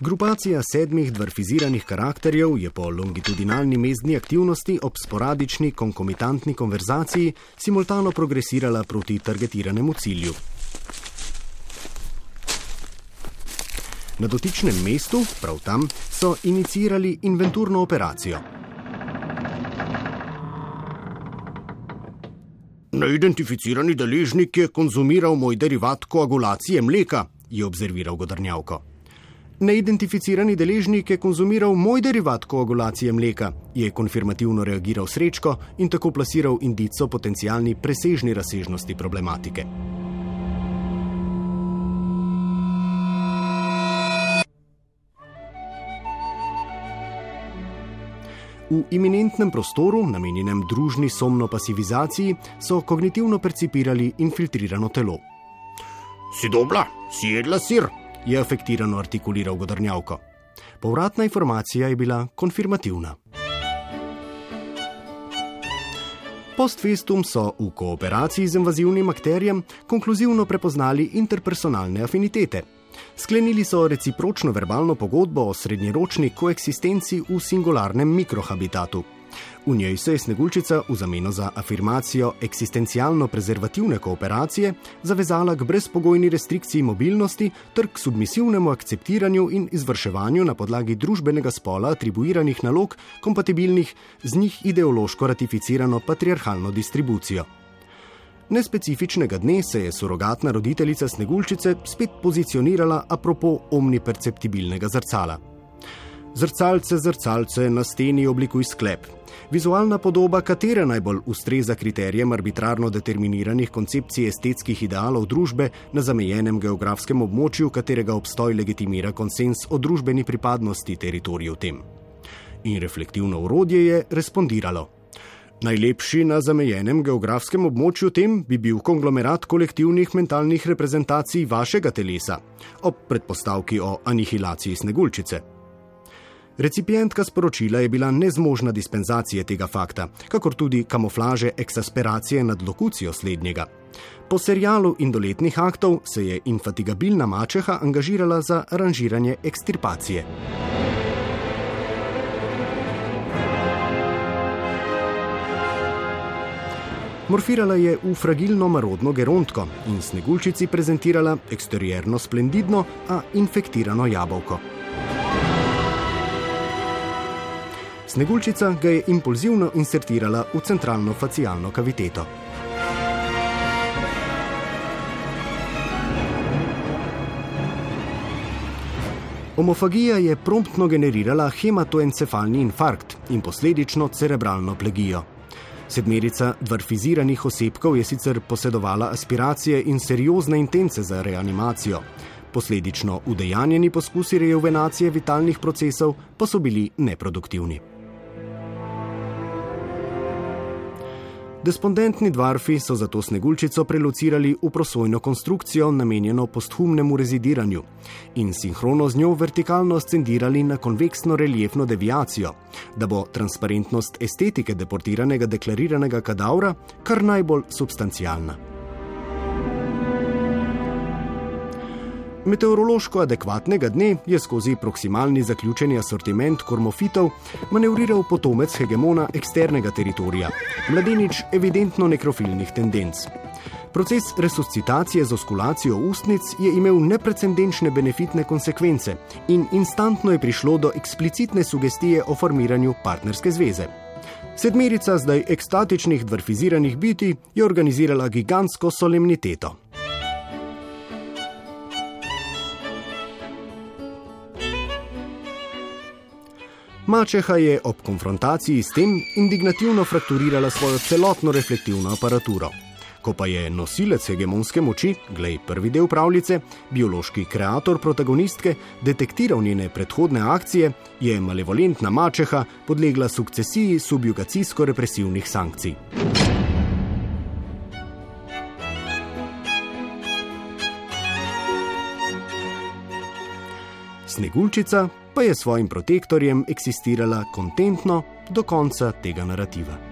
Grupacija sedmih dvarfiziranih karakterjev je po longitudinalni mezdni aktivnosti ob sporadični konkomitantni konverzaciji simultano progresirala proti targetiranemu cilju. Na dotičnem mestu, prav tam, so inicirali inventurno operacijo. Neidentificirani deležnik je konzumiral moj derivat koagulacije mleka, je observiral Godrnjavko. Neidentificirani deležnik je konzumiral moj derivat koagulacije mleka, je konfirmativno reagiral Srečko in tako plasiral indico potencijalni presežni razsežnosti problematike. V iminentnem prostoru, namenjenem družni somno pasivizaciji, so kognitivno percipirali infiltrirano telo. Si dobla, si jedla sir, je afektirano artikuliral Godrnjavko. Povratna informacija je bila konfirmativna. Post festum so v kooperaciji z invazivnim akterjem konkluzivno prepoznali interpersonalne afinitete. Sklenili so recipročno verbalno pogodbo o srednjeročni koeksistenci v singularnem mikrohabitatu. V njej se je Sneguljčica v zameno za afirmacijo eksistencialno-prezervativne kooperacije zavezala k brezpogojni restrikciji mobilnosti ter k submisivnemu akceptiranju in izvrševanju na podlagi družbenega spola atribuiranih nalog, kompatibilnih z njih ideološko ratificirano patriarhalno distribucijo. Nespecifičnega dne se je surogatna roditeljica Sneguljčice spet pozicionirala apropo omniperceptibilnega zrcala. Zrcalce, zrcalce na steni oblikuj sklep. Vizualna podoba, katera najbolj ustreza kriterijem arbitrarno determiniranih koncepcij estetskih idealov družbe na zamejenem geografskem območju, katerega obstoj legitimira konsens o družbeni pripadnosti teritoriju tem. In reflektivno urodje je respondiralo. Najlepši na zamejenem geografskem območju tem bi bil konglomerat kolektivnih mentalnih reprezentacij vašega telesa, ob predpostavki o anihilaciji sneguljčice. Recipientka sporočila je bila nezmožna dispenzacije tega fakta, kakor tudi kamuflaže eksasperacije nad lokucijo slednjega. Po serialu indoletnih aktov se je infatigabilna mačeha angažirala za aranžiranje ekstirpacije. Morfirala je v fragilno marodno gerontko in sneguljčici prezentirala eksterierno splendidno, a infektirano jabolko. Sneguljčica ga je impulzivno insertirala v centralno facialno kaviteto. Homofagija je promptno generirala hematoencefalni infarkt in posledično cerebralno plegijo. Sedmerica dvarfiziranih osebkov je sicer posedovala aspiracije in seriozne intence za reanimacijo. Posledično udejanjeni poskusi rejuvenacije vitalnih procesov pa so bili neproduktivni. Despondentni dvarfi so zato sneguljčico prelocirali v prosojno konstrukcijo, namenjeno posthumnemu rezidiranju, in sinhrono z njo vertikalno ascendirali na konveksno reliefno deviacijo, da bo transparentnost estetike deportiranega deklariranega kadavra kar najbolj substancialna. Meteorološko adekvatnega dne je skozi proksimalni zaključeni asortiment kormofitov manevriral potomec hegemona eksternega teritorija, mladenič evidentno nekrofilnih tendenc. Proces resuscitacije z oskulacijo ustnic je imel neprecedenčne benefitne konsekvence in instantno je prišlo do eksplicitne sugestije o formiranju partnerske zveze. Sedmerica zdaj ekstatičnih dvarfiziranih biti je organizirala gigantsko solemniteto. Mačeha je ob konfrontaciji s tem indignativno frakturirala svojo celotno reflektivno aparaturo. Ko pa je nosilec hegemonske moči, glej prvi del pravljice, biološki kreator protagonistke, detektiral njene predhodne akcije, je malevolentna mačeha podlegla sukcesiji subjugacijsko-represivnih sankcij. Sneguljčica pa je svojim protektorjem eksistirala kontentno do konca tega narativa.